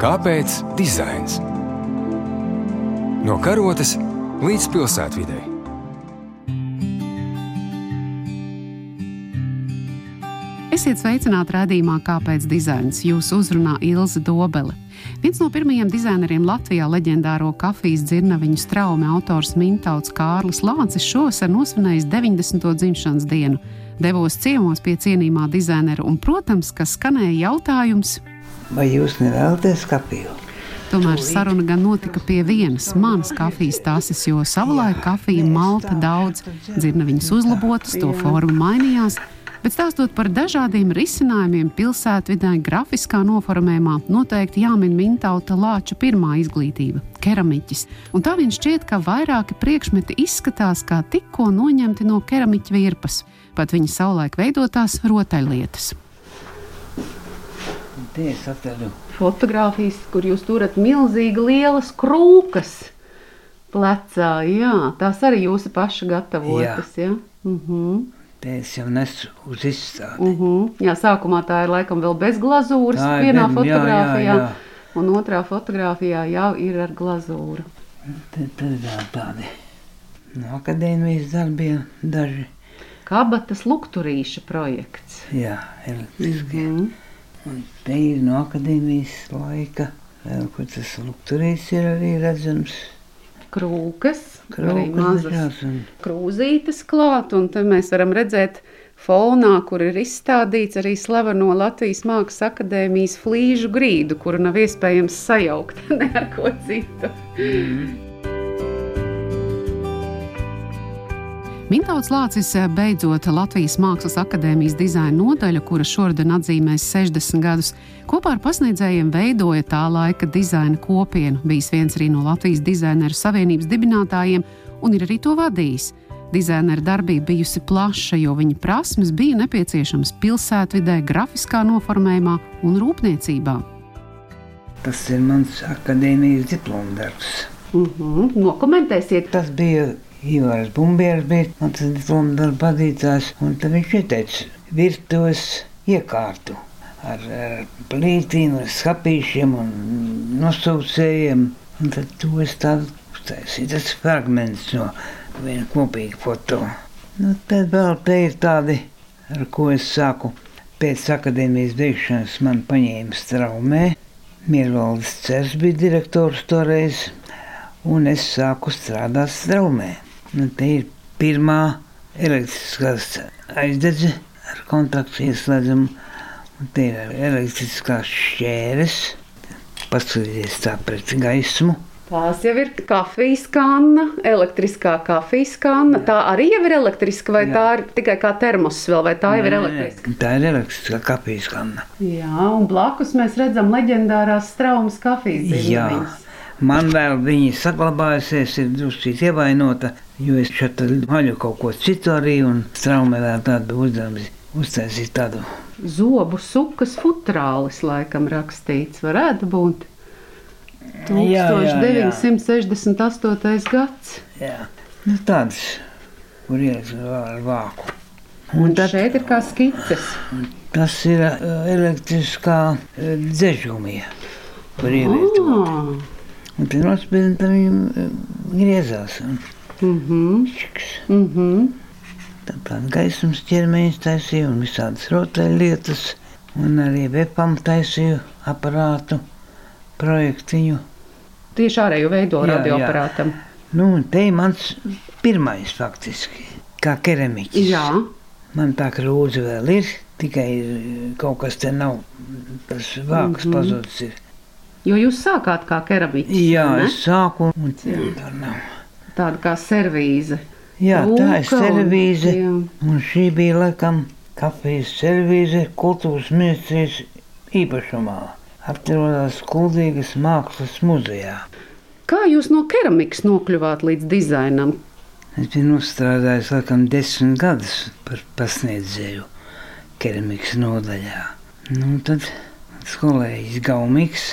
Kāpēc dizains? No karotes līdz pilsētvidai. Esiet sveicināti redzējumā, kāpēc dizains jūs uzrunā Ilza Dobele. Viens no pirmajiem dizaineriem Latvijā leģendāro kafijas dzirnaviņu straume autors Mintauts Kārlis Lācis šovasar nosvinējis 90. dzimšanas dienu. Devos ciemos pie cienījumā dizainera un, protams, ka skanēja jautājums, Vai jūs nevēlaties kafiju? Tomēr saruna gan notika pie vienas manas kafijas tases, jo savulaik kafija malta daudz, dzirnaviņas uzlabotas, to forma mainījās. Bet stāstot par dažādiem risinājumiem pilsētvidē, grafiskā noformējumā, noteikti jāmin Mintauta Lāča pirmā izglītība - keramiķis. Un tā viņš šķiet, ka vairāki priekšmeti izskatās kā tikko noņemti no keramiķa virpas, pat viņa savulaik veidotās rotaļlietas. Te es atradu Fotogrāfijas, kur jūs turat milzīgi lielas krūkas plecā, jā, tās arī jūsu paša gatavotas. Jā. Uh -huh. Te es jau nesu uz izstādi. Uh -huh. jā, sākumā tā ir laikam vēl bez glazūras, vienā bez- jā, jā, fotogrāfijā, jā. un otrā fotogrāfijā jau ir ar glazūru. Te ir tādi no akadēmijas darbiem daži. Kabatas lukturīša projekts. Jā, elektriski. Mm. Un te ir no akadēmijas laika. Vēl kur tas lukturīs ir arī redzams. Krūkas, arī Kraukas mazas un krūzītes klāt, un te mēs varam redzēt fonā, kur ir izstādīts arī slaveno Latvijas Mākslas akadēmijas flīžu grīdu, kuru nav iespējams sajaukt ne ar ko citu. Mintauts Lācis eh, beidzot Latvijas Mākslas akadēmijas dizaina nodaļu, kura šodien atzīmēs 60 gadus, kopā ar pasniedzējiem veidoja tā laika dizaina kopienu. Bijis viens arī no Latvijas dizaineru savienības dibinātājiem un ir arī to vadījis. Dizainera darbība bijusi plaša, jo viņa prasmes bija nepieciešamas pilsētvidē, grafiskā noformējumā un rūpniecībā. tas ir mans akadēmijas diploma darbs. Uh -huh. Nokomentēsiet, Tas bija Ivars Bumbieris, bija mans diploma darba vadītājs, un tad viņš ieteica virtuves iekārtu ar, ar plītīm, ar skapīšiem un nosaucējiem, un tad to es tādu uztaisīju. Tas fragments no viena kopīga foto. Nu, tad vēl te ir tādi, ar ko es sāku pēc akadēmijas beigšanas man paņēma straumē. Miervaldes Cers bija direktors toreiz, un es sāku strādāt straumē. Nu, te ir pirmā elektriskās aizdedze ar kontaktu ieslēdzumu, te ir elektriskās šķēres, paskatīties tā pret gaismu. tās jau ir kafijas kanna, elektriskā kafijas kanna. Tā arī ir elektriska, vai Jā. tā ir tikai kā termos vēl, vai tā jau ir elektriska? Tā ir elektriskā kafijas kanna. Jā, un blakus mēs redzam leģendārās straumas kafijas Jā, zīmes. Man vēl viņa saglabājusies, ir drusku ievainota, jo es šeit maļu kaut ko citu arī, un straumē vēl tādu uzdevumu uztaisīt tādu. Zobu sukas futrālis laikam rakstīts, varētu būt. Jā, jā, jā. 1968. gads. Jā. Nu, tāds, kur ielikt ar vāku. Un tad šeit ir kā skices. Tas ir uh, elektriskā uh, dzežumija, kur ievietot. Ah, Un pirmās pēc tam griezās. mhm, mhm. Tā kā gaismas ķermeņus taisīja un visādas rotaļlietas. Un arī vepam taisīju aparātu, projektiņu. Tieši ārējo veido radioaparātam. Nu, te ir mans pirmais faktiski, kā keramiķis. Jā. Man tā krūze vēl ir, tikai kaut kas te nav. Tas vāks mm. -hmm. pazudis. Ir. Jo jūs sākāt kā keramiķis. Jā, ne? es sāku un tā. Tāda kā servīze. Jā, tā ir Rūka un- servīze. jā. Un šī bija laikam kafijas servīze kultūras ministrijas īpašumā. Atrodas Kuldīgas mākslas muzejā. Kā jūs no keramikas nokļuvāt līdz dizainam? Es biju nostrādājis laikam desmit gadus par pasniedzēju keramikas nodaļā. Nu, tad skolēģis Gaumīgs,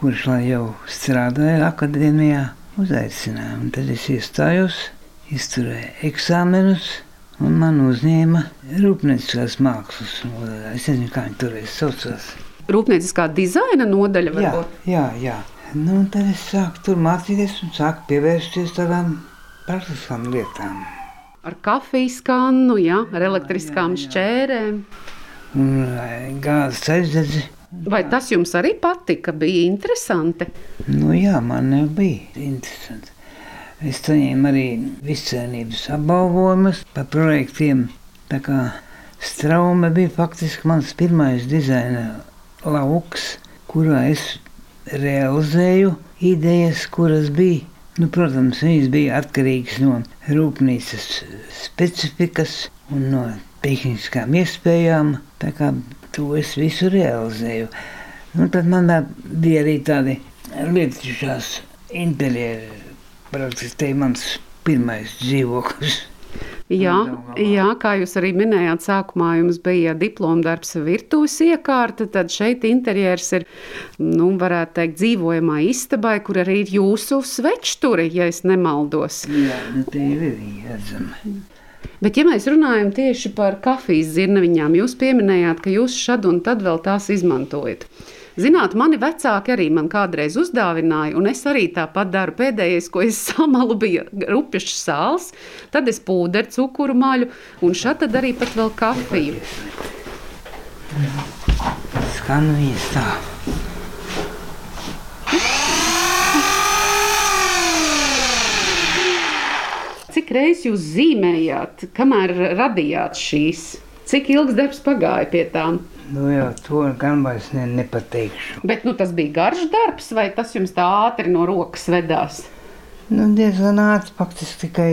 kurš lai jau strādāja akadēmijā, uzaicināja. Un tad es iestājos, izturēju eksāmenus, un man uzņēma rūpnieciskās mākslas nodaļā. Es nezinu, kā viņi toreiz saucās. rūpnieciskā dizaina nodaļa. Jā, Varbūt. jā, jā. Nu, un tad es sāku tur mācīties un sāku pievērsties tādām praktiskām lietām. Ar kafijas kannu, jā, ar elektriskām šķērēm. Un eh, gāzes aizdedzi. Vai tas jums arī patika? Bija interesanti. Nu, jā, man bija interesanti. Es saņēmu arī viscienības apbalvojumus par projektiem. Tā kā Straume bija faktiski mans pirmais dizaina lauks, kurā es realizēju idejas, kuras bija. Nu, protams, viņas bija atkarīgas no rūpnīcas specifikas un no tehniskām iespējām. Tā kā to es visu realizēju. Nu, tad man bija arī tādi lietišķās interjeri. Praktiski te mans pirmais dzīvoklis. Jā, jā, kā jūs arī minējāt, sākumā jums bija diploma darbs virtuves iekārta, tad šeit interjers ir, nu, varētu teikt, dzīvojamā istabai, kur arī ir jūsu svečturi, ja es nemaldos. Jā, nu, te ir arī redzami. Bet, ja mēs runājam tieši par kafijas zirneviņām, jūs pieminējāt, ka jūs šad un tad vēl tās izmantojat. Zināt, mani vecāki arī man kādreiz uzdāvināja, un es arī tāpat daru. Pēdējais, ko es samalu, bija rupjš sāls, tad es pūderu cukuru maļu, un šādi arī pat vēl kafiju. Skan viņas tā. Cik reizes jūs zīmējāt, kamēr radījāt šīs? Cik ilgs darbs pagāja pie tām? Nu, jau to gan vairs ne, nepateikšu. Bet nu, tas bija garš darbs, vai tas jums tā ātri no rokas vedās? Nu, diezgan ātri, faktiski tikai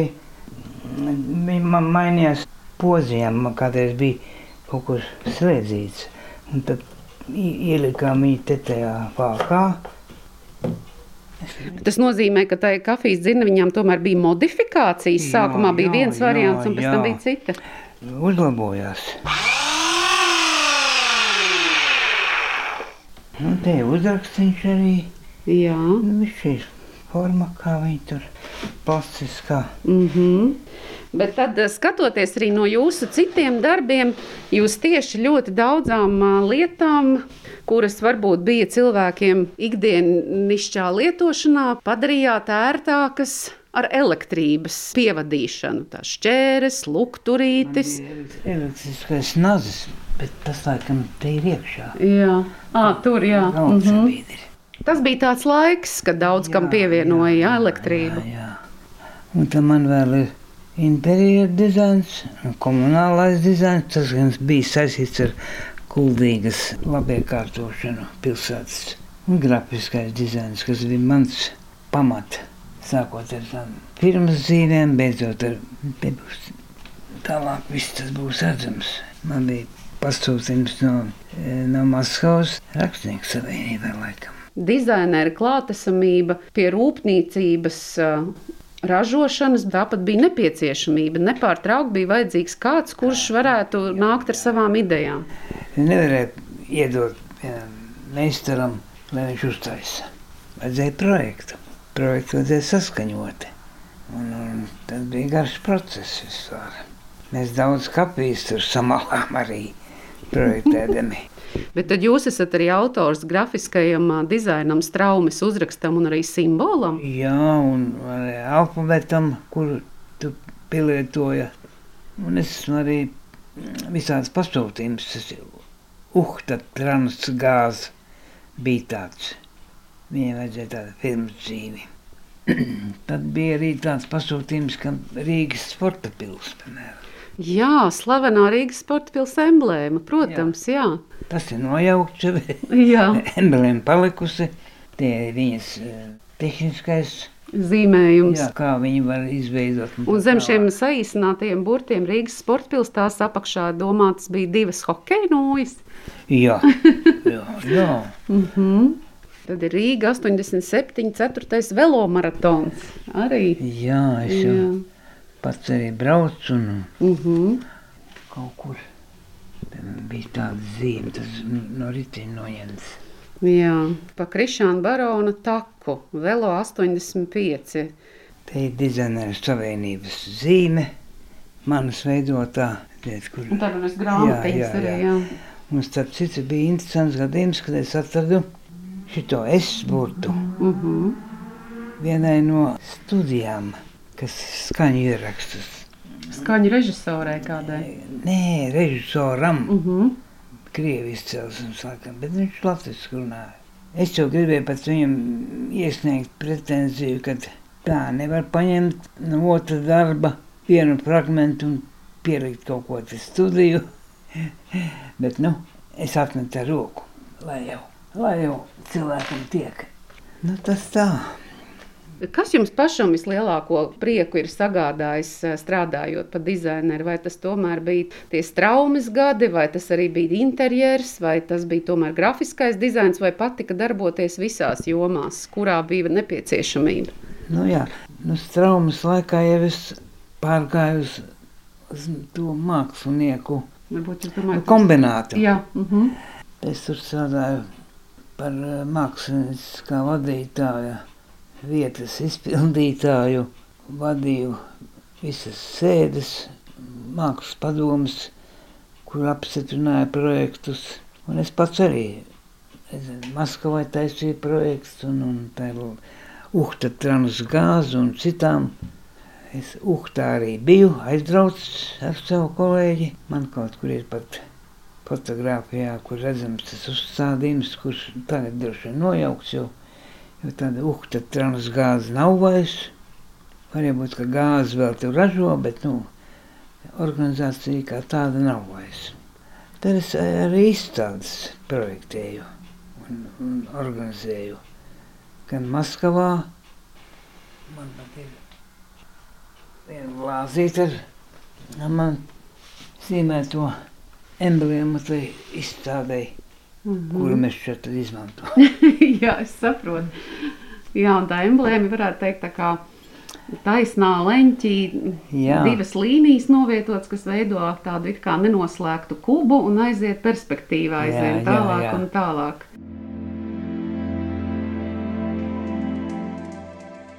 man mainījās pozījām. Man kādreiz bija kaut kur slēdzīts. Un tad ielikām viņu te tajā vākā. Tas nozīmē, ka tai kafijas dzirnaviņām tomēr bija modifikācijas. Jā, Sākumā bija jā, viens jā, variants, un pēc tam jā. bija cita. Uzlabojās. Nu, te ir uzrakstīns arī. Jā. Nu, viņš ir forma, kā viņi tur plastiskā. Mm -hmm. Bet tad, eh, skatoties arī no jūsu citiem darbiem, jūs tieši ļoti daudzām ā, lietām, kuras varbūt bija cilvēkiem ikdienišķā lietošanā, padarījāt ērtākas ar elektrības pievadīšanu. Tā šķēres, lukturītis. Elektriskais nazis, bet tas laikam te ir iekšā. Jā, à, tur jā. Mhm. biedri. Tas bija tāds laiks, kad daudz kam Jā, pievienoja jā, jā, elektrību. Jā, jā. Un tad man vēl ir interjera dizains, un komunālais dizains. Tas gan bija saistīts ar kuldīgas labiekārtošanu pilsētas. Un grafiskais dizains, kas bija mans pamats. Sākot ar tām pirmas dzīvēm, beidzot ar te būs tālāk viss tas būs redzams. Man bija pasūtījums no, no Maskavas rakstnieku savienībai laikam. Dizainera klātesamība pie rūpniecības ražošanas tāpat bija nepieciešamība. Nepārtraukti bija vajadzīgs kāds, kurš varētu nākt ar savām idejām. Nevarēja iedot vienam meistaram, lai viņš uztaisa. Vajadzēja projektu. Projektu vajadzēja saskaņot. Un, un tas bija garš process vispār. Mēs daudz kapīs tur samalām arī projektēdami. Bet tad jūs esat arī autors grafiskajam dizainam, straumes uzrakstam un arī simbolam. Jā, un arī alfabetam, kur tu pielietoja. Un es arī mm, visādas pasūtījumus. Tas Uhta transgāze bija tāds. Viņai vajadzēja tādu filmu dzīvi. Tad bija arī tāds pasūtījums, ka Rīgas sporta pils, piemēram. Jā, slavenā Rīgas sporta pilsēta emblēma, protams, jā. Tas ir nojaukts, jau jā. emblēma palikusi. Tie ir viņas eh, tehniskais, Zīmējums. jā, kā viņi var izveidot. Un zem šiem saīsinātajiem burtiem Rīgas sporta pilsētās apakšā domātas bija divas hokeja nūjas. Jā, jā, jā. Tad ir Rīga 87, 4. velomaratons. Arī. jā es jau Jā. Pats arī braucu un Uh -huh. kaut kur bija tāda zīme, tas no riteņa noņemts. Jā, pa Krišāna barona taku, velo 85. Te ir dizaineru savienības zīme, manas veidotā. Tiet, kur, Un tad mēs grāmatiņas arī, jā. jā. Un starp citu bija interesants gadījums, kad es atradu šito S burtu Uh -huh. vienai no studijām, kas skaņu ierakstus. Skaņu režisorai kādai. Nē, režisoram, Uh -huh. krievis izcelsmes laikam, bet viņš latviešu runāja. Es jau gribēju pēc viņam iesniegt pretenziju, ka tā nevar paņemt no otra darba vienu fragmentu un pielikt kaut ko te studiju. bet, nu, es atmetu ar roku, lai jau, lai jau cilvēkam tiek. Nu, tas tā. Kas jums pašam vislielāko prieku ir sagādājis eh, strādājot par dizaineru? Vai tas tomēr bija tie traumas gadi, vai tas arī bija interjers, vai tas bija tomēr grafiskais dizains, vai patika darboties visās jomās, kurā bija nepieciešamība? Nu, jā, nu, traumas laikā jau es pārgāju uz, uz to mākslinieku Varbūt domājat, kombinātu. Jā, uh -huh. Es tur strādāju par eh, mākslinieckā vadītāja, vietas izpildītāju, vadīju visas sēdes, mākslas padomus, kur apstiprināja projektus. Un es pats arī Maskavai taisīju projektus un, un tā Uhta trans gāzi un citām. Es Uhtā arī biju aizbraucis ar savu kolēģi. Man kaut kur ir pat fotografijā, kur redzams tas uzstādījums, kurš tagad droši vien nojaukts, jo, jo tāda uhta transgāze nav vairs. Varbūt, ka gāzi vēl tur ražo, bet, nu, organizācija kā tāda nav vairs. Tad es arī izstādes projektēju un, un organizēju. Gan Maskavā, man pat ir viena glāzīte ar man zīmēto emblēmu tai izstādēji, kuru mēs šeit izmantojam. Jā, es saprotu. Jā, un tā emblēma varētu teikt tā kā taisnā leņķī, Jā. divas līnijas novietotas, kas veido tādu it kā nenoslēgtu kubu un aiziet perspektīvā, aizvien Jā, jā, tālāk jā. un tālāk.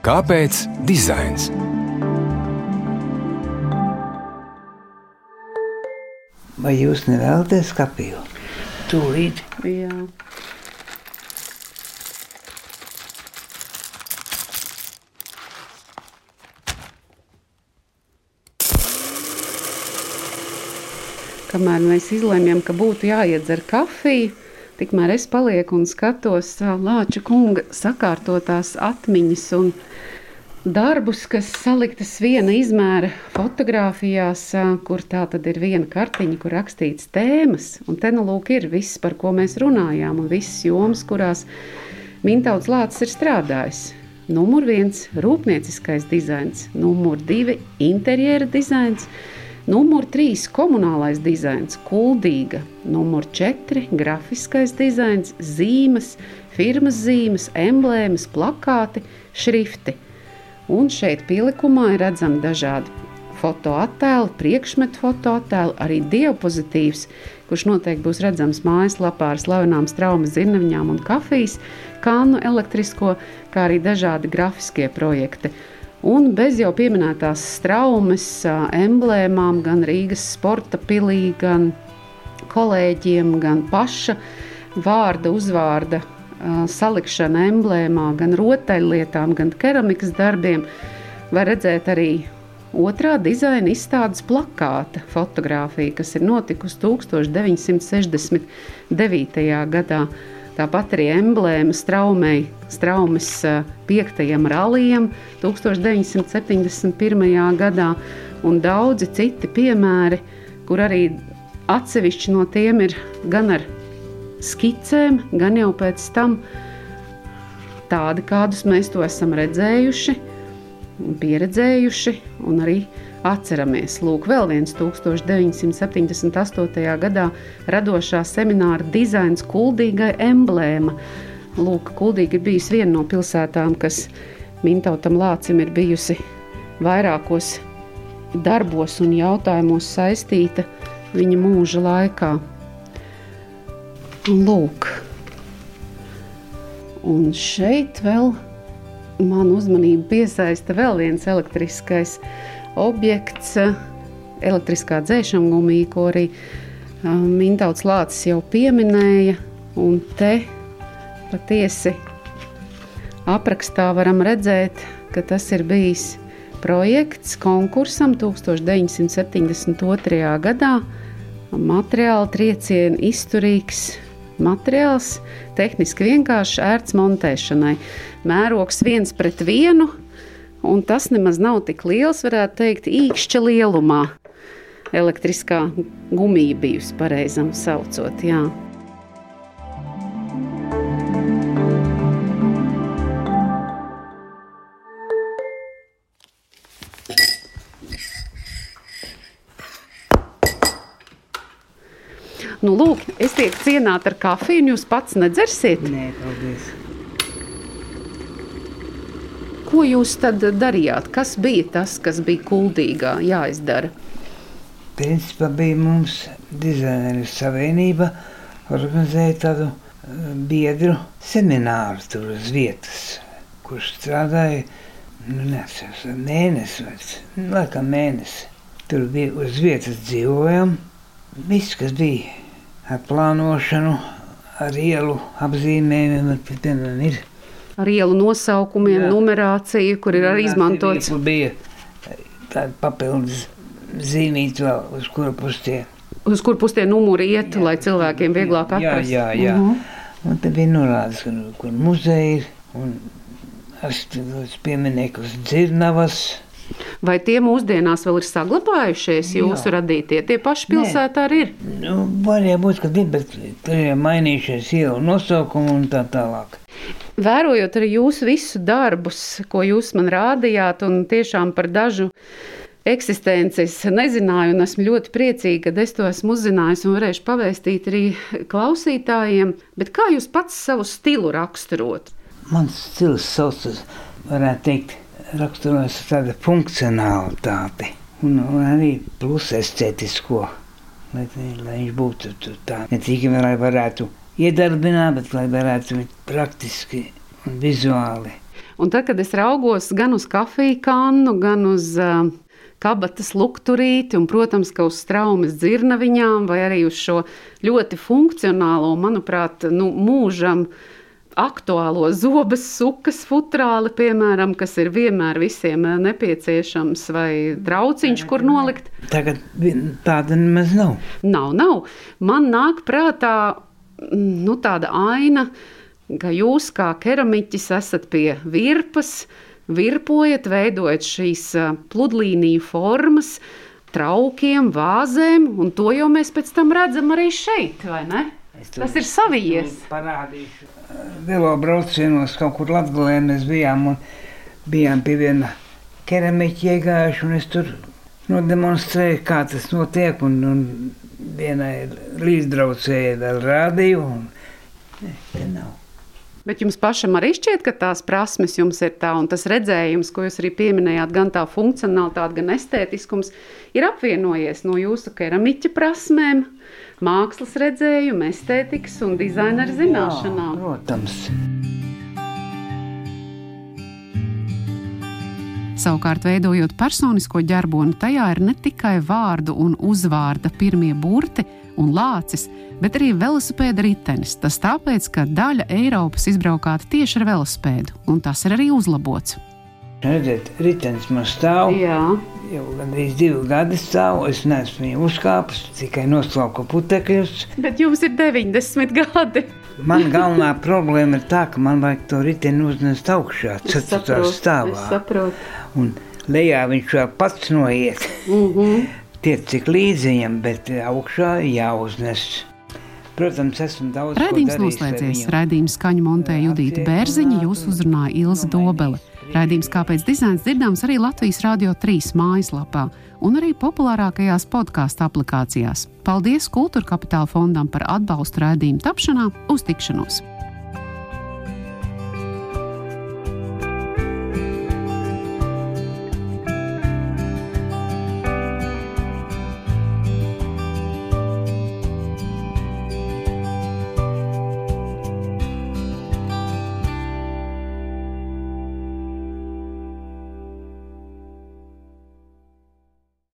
Kāpēc dizains? Vai jūs nevēlaties kapiju? Tūlīt. Jā. Kamēr mēs izlēmjam, ka būtu jāiedzer kafija, tikmēr es palieku un skatos Lāča kunga sakārtotās atmiņas un darbus, kas saliktas viena izmēra fotografijās, kur tā tad ir viena kartiņa, kur rakstīts tēmas. Un te nu lūk ir viss, par ko mēs runājām, un visas jomas, kurās Mintauts Lācis ir strādājis. Numur viens - rūpnieciskais dizains, numur divi - interjera dizains, numur trīs - komunālais dizains, kuldīga, numur četri - grafiskais dizains, zīmes, firmas zīmes, emblēmas, plakāti, šrifti. Un šeit pielikumā ir redzami dažādi fotoattēli, priekšmetu fotoattēli, arī diapozitīvs, kurš noteikti būs redzams mājaslapā ar slavenām traumas zirnavņām un kafijas kānu elektrisko, kā arī dažādi grafiskie projekti. Un bez jau pieminētās traumas emblēmām, gan Rīgas sporta pilī, gan kolēģiem, gan paša vārda, uzvārda salikšana emblēmā, gan rotaļlietām, gan keramikas darbiem, var redzēt arī otrā dizaina izstādes plakāta fotografija, kas ir notikusi 1969. gadā. Tāpat arī emblēma straumei, straumes piektajam ralijam 1971. gadā un daudzi citi piemēri, kur arī atsevišķi no tiem ir gan ar skicēm, gan jau pēc tam tādi, kādus mēs to esam redzējuši, pieredzējuši un arī atceramies. Lūk, vēl viens 1978. gadā radošā semināra dizains kuldīgai emblēma. Lūk, kuldīga ir bijusi viena no pilsētām, kas Mintautam Lācim ir bijusi vairākos darbos un jautājumos saistīta viņa mūža laikā. Lūk, un šeit vēl man uzmanību piesaista vēl viens elektriskais objekts, elektriskā dzēšana gumija, ko arī Mintauts Lācis jau pieminēja, un te patiesi aprakstā varam redzēt, ka tas ir bijis projekts konkursam 1972. gadā. Materiāli triecieni izturīgs materiāls, tehniski vienkāršs, ērts montēšanai. Mērogs viens pret vienu, un tas nemaz nav tik liels, varētu teikt, īkšķa lielumā. Elektriskā gumija bijusi pareizam saucot. Jā. Nu, lūk, es tiek cienāta ar kafiju, un jūs pats nedzersiet? Nē, paldies. Ko jūs tad darījāt? Kas bija tas, kas bija kuldīgā jāizdara? Principā bija mums dizaineru savienība organizēja tādu eh, biedru semināru tur uz vietas, kurš strādāja, nu neatceros, mēnesi vai, nu, laikam mēnesi. Tur bija uz vietas dzīvojam, viss, kas bija ar plānošanu, ar ielu apzīmējumiem, piemēram, ir. Ar ielu nosaukumiem, Jā. numerāciju, kur ir arī izmantots. Tur bija tāda papildus zīmīt vēl, uz kura tie. Uz kur tie numuri iet, lai cilvēkiem vieglāk Jā, atrast? jā, jā. Mhm. Un te bija norādes, kur, kur muzeja ir, un es pieminēju, kas dzirnavas. Vai tie mūsdienās vēl ir saglabājušies jūsu Jā. radītie? Tie paši pilsētā arī ir. Nu, varēja būt, ka ir, bet tur ir mainījušies ielu nosaukumu un tā tālāk. Vērojot arī jūsu visu darbus, ko jūs man rādījāt, un tiešām par dažu eksistenci es nezināju, un esmu ļoti priecīga, ka es to esmu uzzinājusi un varēšu pavēstīt arī klausītājiem. Bet kā jūs pats savu stilu raksturot? Mans stils saucas, varētu teikt, raksturojas ar tādu funkcionalitāti un, un arī plus estētisko. Lai, lai viņš būtu tu- tā, ne tikai lai varētu iedarbināt, bet lai varētu būt praktiski un vizuāli. Un tad, kad es raugos gan uz kafiju kannu, gan uz uh, kabatas lukturīti, un, protams, ka uz straumes dzirnaviņām, vai arī uz šo ļoti funkcionālo, manuprāt, nu, mūžam aktuālo zobas sukas futrāli, piemēram, kas ir vienmēr visiem eh, nepieciešams, vai trauciņš, kur nolikt. Tagad tāda nemaz nav. Nav, nav. Man nāk prātā mm, nu, tāda aina, ka jūs kā keramiķis esat pie virpas, virpojat, veidojat šīs ā, pludlīniju formas, traukiem, vāzēm, un to jau mēs pēc tam redzam arī šeit, vai ne? Tas ir savijies. Parādīšu. Velo braucienos kaut kur Latgalē mēs bijām un bijām pie viena keramiķa iegājuši un es tur nodemonstrēju, kā tas notiek un, un vienai līdzdraucēji rādīju un ne, te nav. Bet jums pašam arī šķiet, ka tās prasmes jums ir tā, un tas redzējums, ko jūs arī pieminējāt, gan tā funkcionalitāte, gan estētiskums, ir apvienojies no jūsu keramiķa prasmēm, mākslas redzējuma, estētikas un dizaina zināšanām. Jā, protams. Savukārt, veidojot personisko ģerboni, tajā ir ne tikai vārdu un uzvārda pirmie burti un lācis, bet arī velosipēda ritenis. Tas tāpēc, ka daļa Eiropas izbraukāta tieši ar velosipēdu, un tas ir arī uzlabots. Redziet, ritenis man stāv. Jā, Jau gandrīz divi gadi stāv. Es neesmu viņu uzkāpis, tikai noslauku putekļus. bet jums ir 90 gadi. Man galvenā problēma ir tā, ka man vajag to riteni uznest augšā, ceturtā stāvā. saprotu. Un lejā viņš vēl pats noiet. Mm -hmm. Tiek cik līdzi viņam, bet augšā jāuznes. Protams, esmu daudz ko Raidījums darījis, lai noslēdzies. Raidījums skaņu montēja Judita Bērziņa, jūs uzrunāja Ilza Dobele. Raidījums Kāpēc dizains dzirdams arī Latvijas Rādio 3 mājaslapā un arī populārākajās podkāstu aplikācijās. Paldies Kultūra Kapitāla fondam par atbalstu raidījumu tapšanā uz tikšanos!